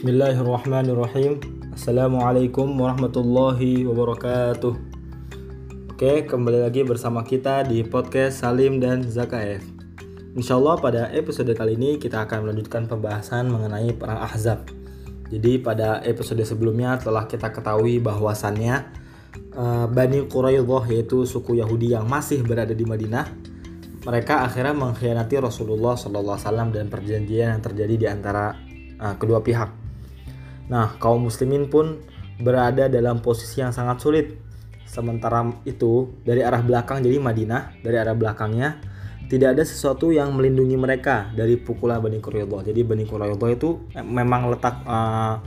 Bismillahirrahmanirrahim. Assalamualaikum warahmatullahi wabarakatuh. Oke kembali lagi bersama kita di podcast Salim dan Zakaev. Insya Allah pada episode kali ini kita akan melanjutkan pembahasan mengenai perang Ahzab. Jadi pada episode sebelumnya telah kita ketahui bahwasannya uh, Bani Quraidah yaitu suku Yahudi yang masih berada di Madinah mereka akhirnya mengkhianati Rasulullah SAW dan perjanjian yang terjadi di antara uh, kedua pihak. Nah, kaum muslimin pun berada dalam posisi yang sangat sulit. Sementara itu, dari arah belakang jadi Madinah, dari arah belakangnya tidak ada sesuatu yang melindungi mereka dari pukulan Bani Quraidah. Jadi Bani Quraidah itu memang letak uh,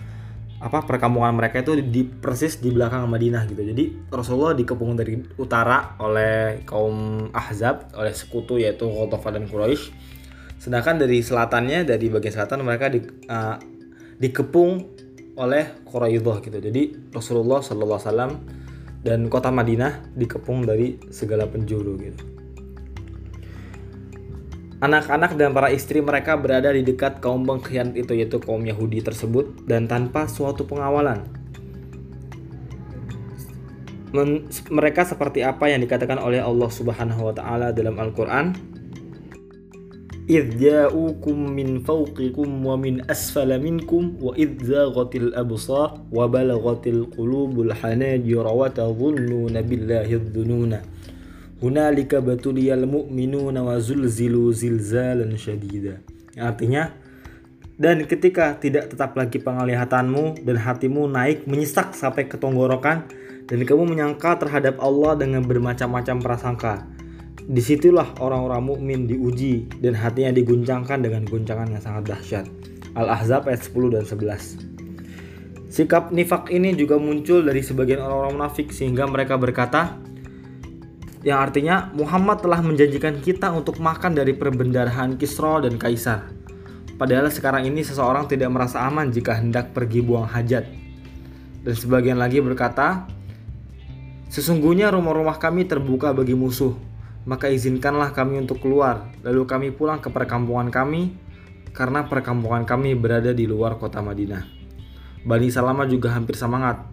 apa perkampungan mereka itu di persis di belakang Madinah gitu. Jadi Rasulullah dikepung dari utara oleh kaum Ahzab, oleh sekutu yaitu Ghatafan dan Quraisy. Sedangkan dari selatannya dari bagian selatan mereka di, uh, dikepung oleh Quraidah gitu. Jadi Rasulullah Shallallahu alaihi wasallam dan kota Madinah dikepung dari segala penjuru gitu. Anak-anak dan para istri mereka berada di dekat kaum pengkhianat itu yaitu kaum Yahudi tersebut dan tanpa suatu pengawalan. Men mereka seperti apa yang dikatakan oleh Allah Subhanahu wa taala dalam Al-Qur'an? idzaukum min fawqikum wa min asfala minkum wa idh absar wa balaghatil qulubul hanajir wa tadhunnuna billahi dhununa hunalika batuliyal mu'minuna wa zulzilu zilzalan shadida artinya dan ketika tidak tetap lagi penglihatanmu dan hatimu naik menyesak sampai ke tenggorokan dan kamu menyangka terhadap Allah dengan bermacam-macam prasangka di situlah orang-orang mukmin diuji dan hatinya diguncangkan dengan guncangan yang sangat dahsyat. Al-Ahzab ayat 10 dan 11. Sikap nifak ini juga muncul dari sebagian orang-orang munafik sehingga mereka berkata, yang artinya Muhammad telah menjanjikan kita untuk makan dari perbendaharaan Kisra dan Kaisar. Padahal sekarang ini seseorang tidak merasa aman jika hendak pergi buang hajat. Dan sebagian lagi berkata, Sesungguhnya rumah-rumah kami terbuka bagi musuh, maka izinkanlah kami untuk keluar, lalu kami pulang ke perkampungan kami, karena perkampungan kami berada di luar kota Madinah. Bani Salama juga hampir semangat.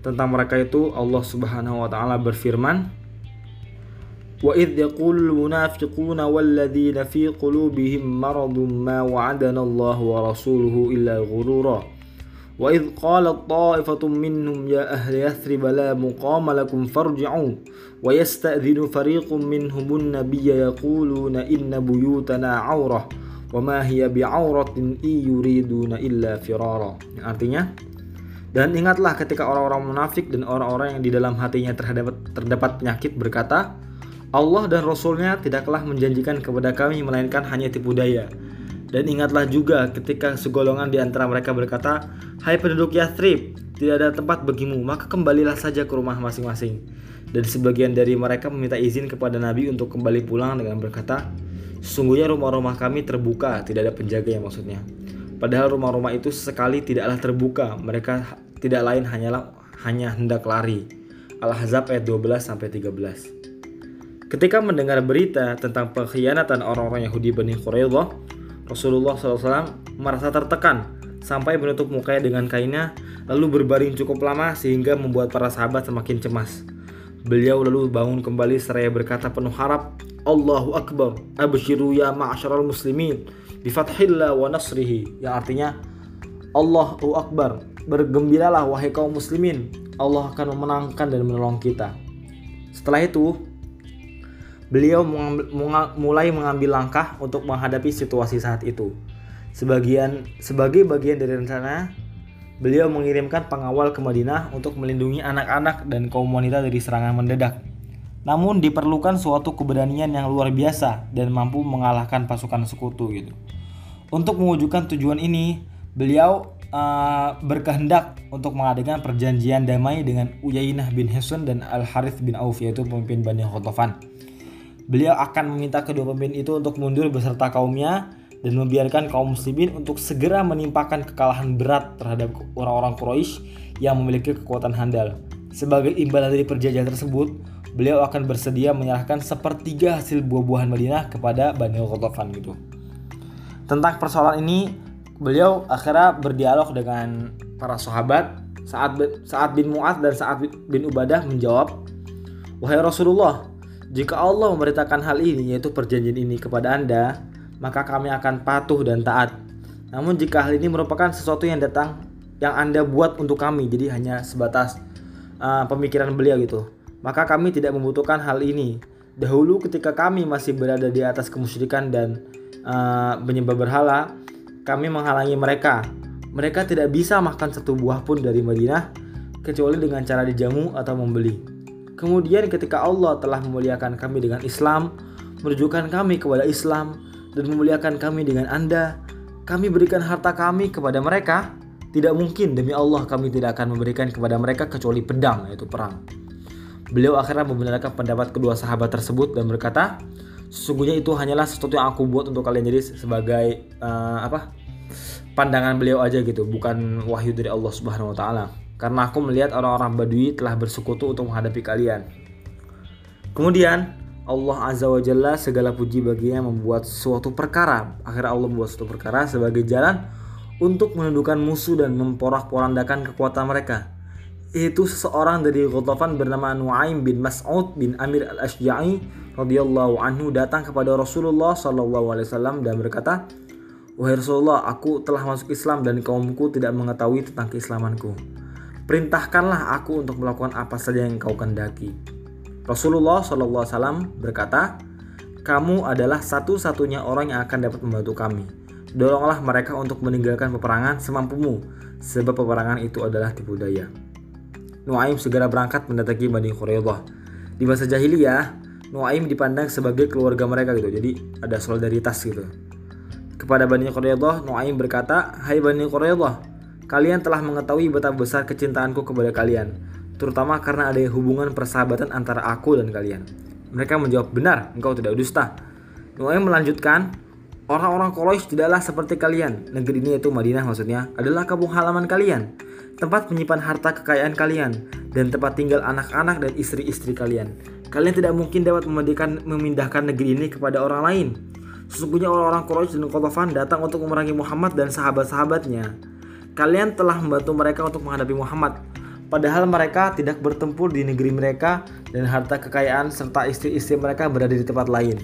Tentang mereka itu Allah Subhanahu wa taala berfirman, "Wa idh yaqulu al-munafiquna wal-ladzina qulubihim maradun ma wa'adana Allah wa rasuluhu illa. Wa idh qalat ta'ifatun minhum ya ahli Yathrib la muqama lakum farji'u wa yasta'dhinu fariqun minhumun nabiyya yaquluna inna buyutana 'aurah wa ma hiya bi'auratin yuriduna. Artinya dan ingatlah ketika orang-orang munafik dan orang-orang yang di dalam hatinya terdapat, terdapat penyakit berkata, Allah dan Rasulnya tidaklah menjanjikan kepada kami melainkan hanya tipu daya dan ingatlah juga ketika segolongan di antara mereka berkata, Hai penduduk Yathrib, tidak ada tempat bagimu, maka kembalilah saja ke rumah masing-masing. Dan sebagian dari mereka meminta izin kepada Nabi untuk kembali pulang dengan berkata, Sesungguhnya rumah-rumah kami terbuka, tidak ada penjaga yang maksudnya. Padahal rumah-rumah itu sekali tidaklah terbuka, mereka tidak lain hanyalah hanya hendak lari. Al-Ahzab ayat 12 sampai 13. Ketika mendengar berita tentang pengkhianatan orang-orang Yahudi Bani Quraidah, Rasulullah SAW merasa tertekan sampai menutup mukanya dengan kainnya lalu berbaring cukup lama sehingga membuat para sahabat semakin cemas. Beliau lalu bangun kembali seraya berkata penuh harap, Allahu Akbar, abshiru ya ma'asyaral muslimin, bifathillah wa nasrihi. Yang artinya, Allahu Akbar, bergembiralah wahai kaum muslimin, Allah akan memenangkan dan menolong kita. Setelah itu, beliau mulai mengambil langkah untuk menghadapi situasi saat itu. Sebagian sebagai bagian dari rencana, beliau mengirimkan pengawal ke Madinah untuk melindungi anak-anak dan kaum wanita dari serangan mendadak. Namun diperlukan suatu keberanian yang luar biasa dan mampu mengalahkan pasukan sekutu gitu. Untuk mewujudkan tujuan ini, beliau uh, berkehendak untuk mengadakan perjanjian damai dengan Uyainah bin Hisun dan Al Harith bin Auf yaitu pemimpin Bani Khatafan. Beliau akan meminta kedua pemimpin itu untuk mundur beserta kaumnya dan membiarkan kaum muslimin untuk segera menimpakan kekalahan berat terhadap orang-orang Quraisy yang memiliki kekuatan handal. Sebagai imbalan dari perjanjian tersebut, beliau akan bersedia menyerahkan sepertiga hasil buah-buahan Madinah kepada Bani Ghatafan gitu. Tentang persoalan ini, beliau akhirnya berdialog dengan para sahabat saat saat bin Mu'ad dan saat bin Ubadah menjawab wahai Rasulullah jika Allah memberitakan hal ini yaitu perjanjian ini kepada anda maka kami akan patuh dan taat namun jika hal ini merupakan sesuatu yang datang yang anda buat untuk kami jadi hanya sebatas uh, pemikiran beliau gitu maka kami tidak membutuhkan hal ini dahulu ketika kami masih berada di atas kemusyrikan dan uh, menyembah berhala kami menghalangi mereka. Mereka tidak bisa makan satu buah pun dari Madinah kecuali dengan cara dijamu atau membeli. Kemudian ketika Allah telah memuliakan kami dengan Islam, menunjukkan kami kepada Islam dan memuliakan kami dengan Anda, kami berikan harta kami kepada mereka. Tidak mungkin demi Allah kami tidak akan memberikan kepada mereka kecuali pedang yaitu perang. Beliau akhirnya membenarkan pendapat kedua sahabat tersebut dan berkata, sesungguhnya itu hanyalah sesuatu yang aku buat untuk kalian jadi sebagai uh, apa pandangan beliau aja gitu bukan wahyu dari Allah Subhanahu Wa Taala karena aku melihat orang-orang Badui telah bersekutu untuk menghadapi kalian. Kemudian Allah Azza wa Jalla segala puji baginya membuat suatu perkara. Akhirnya Allah membuat suatu perkara sebagai jalan untuk menundukkan musuh dan memporak-porandakan kekuatan mereka. Itu seseorang dari Ghatafan bernama Nuaim bin Mas'ud bin Amir al-Ashja'i radhiyallahu anhu datang kepada Rasulullah wasallam dan berkata, "Wahai Rasulullah, aku telah masuk Islam dan kaumku tidak mengetahui tentang keislamanku. Perintahkanlah aku untuk melakukan apa saja yang kau kendaki." Rasulullah wasallam berkata, "Kamu adalah satu-satunya orang yang akan dapat membantu kami. Doronglah mereka untuk meninggalkan peperangan semampumu, sebab peperangan itu adalah tipu daya." Nuaim segera berangkat mendatangi Bani Quraidah. Di masa jahiliyah, Nuaim dipandang sebagai keluarga mereka gitu. Jadi ada solidaritas gitu. Kepada Bani Quraidah, Nuaim berkata, "Hai Bani Quraidah, kalian telah mengetahui betapa besar kecintaanku kepada kalian, terutama karena ada hubungan persahabatan antara aku dan kalian." Mereka menjawab, "Benar, engkau tidak dusta." Nuaim melanjutkan, Orang-orang Quraisy tidaklah seperti kalian. Negeri ini yaitu Madinah maksudnya adalah kampung halaman kalian tempat menyimpan harta kekayaan kalian, dan tempat tinggal anak-anak dan istri-istri kalian. Kalian tidak mungkin dapat memindahkan negeri ini kepada orang lain. Sesungguhnya orang-orang Quraisy dan Qatafan datang untuk memerangi Muhammad dan sahabat-sahabatnya. Kalian telah membantu mereka untuk menghadapi Muhammad, padahal mereka tidak bertempur di negeri mereka dan harta kekayaan serta istri-istri mereka berada di tempat lain.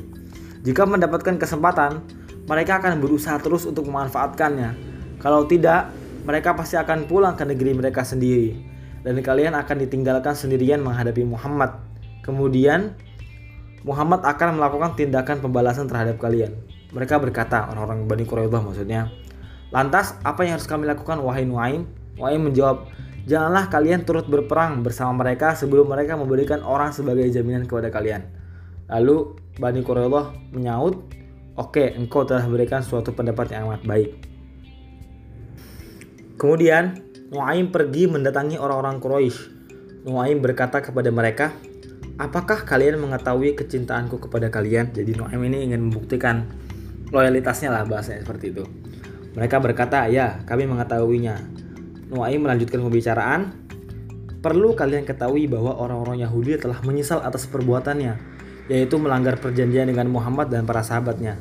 Jika mendapatkan kesempatan, mereka akan berusaha terus untuk memanfaatkannya. Kalau tidak, mereka pasti akan pulang ke negeri mereka sendiri dan kalian akan ditinggalkan sendirian menghadapi Muhammad. Kemudian Muhammad akan melakukan tindakan pembalasan terhadap kalian. Mereka berkata, orang-orang Bani Quraidah maksudnya. Lantas, apa yang harus kami lakukan wahai Nuaim? Nuaim menjawab, Janganlah kalian turut berperang bersama mereka sebelum mereka memberikan orang sebagai jaminan kepada kalian. Lalu Bani Quraidah menyaut, Oke, engkau telah berikan suatu pendapat yang amat baik. Kemudian Nuaim pergi mendatangi orang-orang Quraisy. Nuaim berkata kepada mereka, "Apakah kalian mengetahui kecintaanku kepada kalian?" Jadi Nuaim ini ingin membuktikan loyalitasnya lah bahasanya seperti itu. Mereka berkata, "Ya, kami mengetahuinya." Nuaim melanjutkan pembicaraan, "Perlu kalian ketahui bahwa orang-orang Yahudi telah menyesal atas perbuatannya, yaitu melanggar perjanjian dengan Muhammad dan para sahabatnya."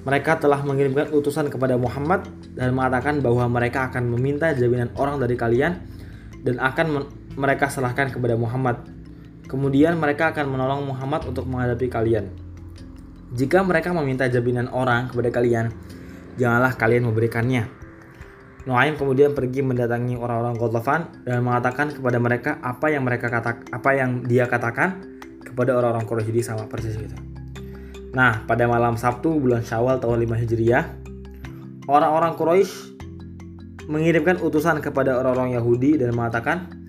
Mereka telah mengirimkan utusan kepada Muhammad dan mengatakan bahwa mereka akan meminta jaminan orang dari kalian dan akan mereka serahkan kepada Muhammad. Kemudian mereka akan menolong Muhammad untuk menghadapi kalian. Jika mereka meminta jaminan orang kepada kalian, janganlah kalian memberikannya. Nuaim kemudian pergi mendatangi orang-orang Ghatafan dan mengatakan kepada mereka apa yang mereka kata apa yang dia katakan kepada orang-orang Quraisy sama persis itu. Nah, pada malam Sabtu bulan Syawal tahun 5 Hijriah, orang-orang Quraisy mengirimkan utusan kepada orang-orang Yahudi dan mengatakan,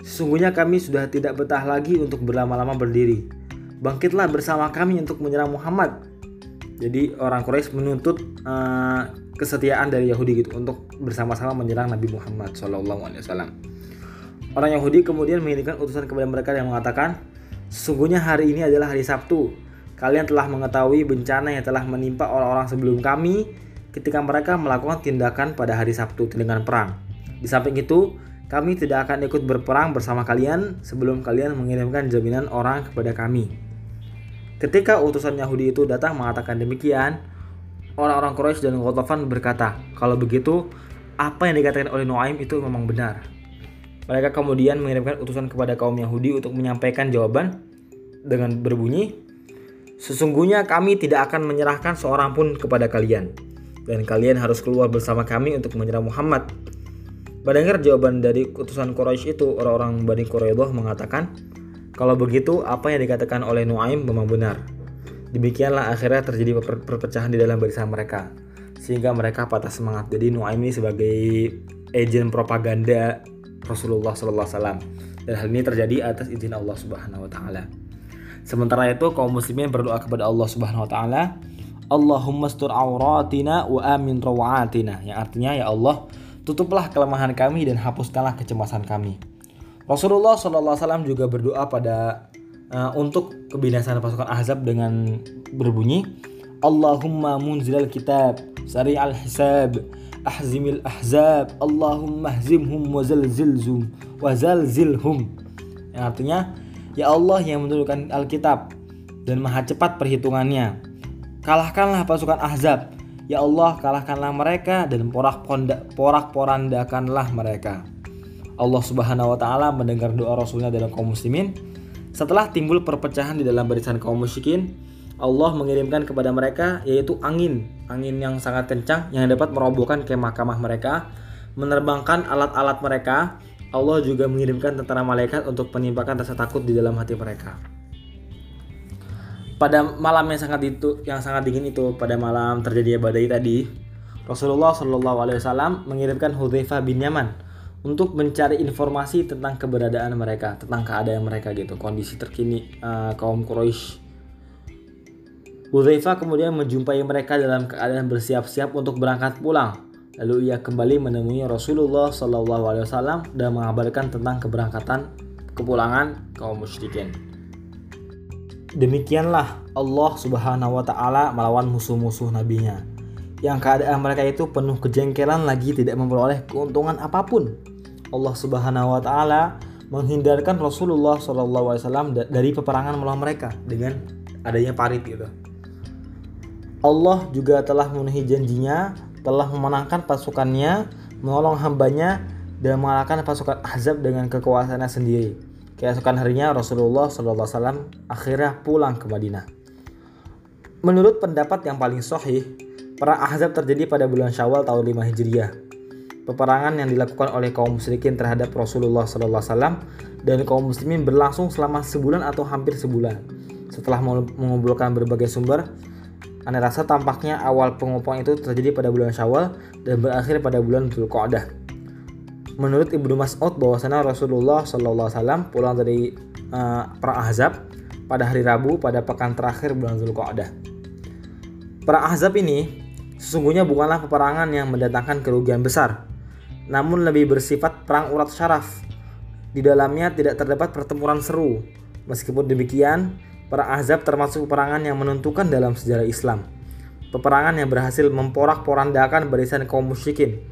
Sesungguhnya kami sudah tidak betah lagi untuk berlama-lama berdiri. Bangkitlah bersama kami untuk menyerang Muhammad. Jadi orang Quraisy menuntut uh, kesetiaan dari Yahudi gitu untuk bersama-sama menyerang Nabi Muhammad SAW. Orang Yahudi kemudian mengirimkan utusan kepada mereka yang mengatakan, Sesungguhnya hari ini adalah hari Sabtu Kalian telah mengetahui bencana yang telah menimpa orang-orang sebelum kami ketika mereka melakukan tindakan pada hari Sabtu dengan perang. Di samping itu, kami tidak akan ikut berperang bersama kalian sebelum kalian mengirimkan jaminan orang kepada kami. Ketika utusan Yahudi itu datang mengatakan demikian, orang-orang Quraisy dan Ghatafan berkata, kalau begitu apa yang dikatakan oleh Nuaim itu memang benar. Mereka kemudian mengirimkan utusan kepada kaum Yahudi untuk menyampaikan jawaban dengan berbunyi, Sesungguhnya kami tidak akan menyerahkan seorang pun kepada kalian, dan kalian harus keluar bersama kami untuk menyerang Muhammad. Mendengar jawaban dari utusan Quraisy itu, orang-orang Bani Quraidah mengatakan, kalau begitu apa yang dikatakan oleh Nuaim memang benar. Demikianlah akhirnya terjadi perpecahan di dalam barisan mereka sehingga mereka patah semangat. Jadi Nuaim ini sebagai agen propaganda Rasulullah Sallallahu Alaihi Wasallam dan hal ini terjadi atas izin Allah Subhanahu Wa Taala. Sementara itu kaum muslimin berdoa kepada Allah Subhanahu Wa Taala, Allahumma stur auratina wa amin rawatina. Yang artinya ya Allah tutuplah kelemahan kami dan hapuskanlah kecemasan kami. Rasulullah Wasallam juga berdoa pada uh, untuk kebinasaan pasukan Ahzab dengan berbunyi Allahumma munzilal kitab sari al hisab ahzimil ahzab Allahumma hzimhum wa zalzilhum wa zalzilhum. Yang artinya ya Allah yang menurunkan Alkitab dan maha cepat perhitungannya. Kalahkanlah pasukan ahzab. Ya Allah kalahkanlah mereka dan porak porak porandakanlah mereka Allah Subhanahu wa taala mendengar doa Rasulnya dalam kaum muslimin setelah timbul perpecahan di dalam barisan kaum musyrikin Allah mengirimkan kepada mereka yaitu angin, angin yang sangat kencang yang dapat merobohkan kemah-kemah mereka, menerbangkan alat-alat mereka. Allah juga mengirimkan tentara malaikat untuk menimpakan rasa takut di dalam hati mereka. Pada malam yang sangat itu, yang sangat dingin itu, pada malam terjadi badai tadi, Rasulullah Shallallahu Alaihi Wasallam mengirimkan Hudzaifah bin Yaman untuk mencari informasi tentang keberadaan mereka, tentang keadaan mereka gitu, kondisi terkini uh, kaum Quraisy Hudzaifah kemudian menjumpai mereka dalam keadaan bersiap-siap untuk berangkat pulang. Lalu ia kembali menemui Rasulullah Wasallam dan mengabarkan tentang keberangkatan kepulangan kaum musyrikin. Demikianlah Allah Subhanahu wa taala melawan musuh-musuh nabinya. Yang keadaan mereka itu penuh kejengkelan lagi tidak memperoleh keuntungan apa pun. Allah Subhanahu wa taala menghindarkan Rasulullah wasallam dari peperangan melawan mereka dengan adanya parit gitu. Allah juga telah memenuhi janjinya, telah memenangkan pasukannya, menolong hambanya, dan mengalahkan pasukan Ahzab dengan kekuasaannya sendiri. Keesokan harinya Rasulullah SAW akhirnya pulang ke Madinah. Menurut pendapat yang paling sahih, perang Ahzab terjadi pada bulan Syawal tahun 5 Hijriah. Peperangan yang dilakukan oleh kaum musyrikin terhadap Rasulullah SAW dan kaum muslimin berlangsung selama sebulan atau hampir sebulan. Setelah mengumpulkan berbagai sumber, Aneh rasa tampaknya awal pengopoan itu terjadi pada bulan Syawal dan berakhir pada bulan Dzulqa'dah. Menurut Ibnu Mas'ud bahwasanya Rasulullah SAW pulang dari uh, perang Ahzab pada hari Rabu pada pekan terakhir bulan Dzulqa'dah. Perang Ahzab ini sesungguhnya bukanlah peperangan yang mendatangkan kerugian besar, namun lebih bersifat perang urat syaraf. Di dalamnya tidak terdapat pertempuran seru. Meskipun demikian, Perang Ahzab termasuk peperangan yang menentukan dalam sejarah Islam. Peperangan yang berhasil memporak-porandakan barisan kaum musyrikin.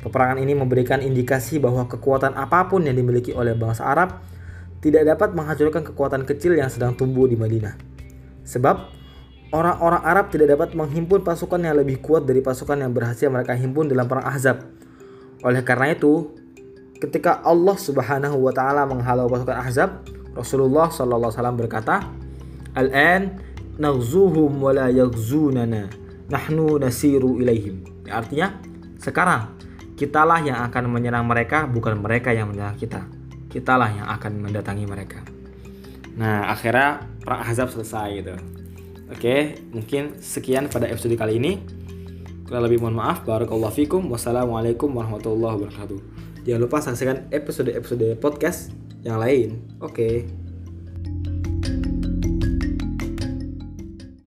Peperangan ini memberikan indikasi bahwa kekuatan apa pun yang dimiliki oleh bangsa Arab tidak dapat menghancurkan kekuatan kecil yang sedang tumbuh di Madinah. Sebab orang-orang Arab tidak dapat menghimpun pasukan yang lebih kuat dari pasukan yang berhasil mereka himpun dalam perang Ahzab. Oleh karena itu, ketika Allah Subhanahu wa taala menghalau pasukan Ahzab, Rasulullah sallallahu alaihi wasallam berkata, Al-an naghzuhum wa la yaghzunana. Nahnu nasiru ilaihim. Ya, artinya sekarang kitalah yang akan menyerang mereka bukan mereka yang menyerang kita. Kitalah yang akan mendatangi mereka. Nah, akhirnya perang Ahzab selesai gitu. Oke, mungkin sekian pada episode kali ini. Kurang lebih mohon maaf. Barakallahu fikum. Wassalamualaikum warahmatullahi wabarakatuh. Jangan lupa saksikan episode-episode podcast yang lain. Oke.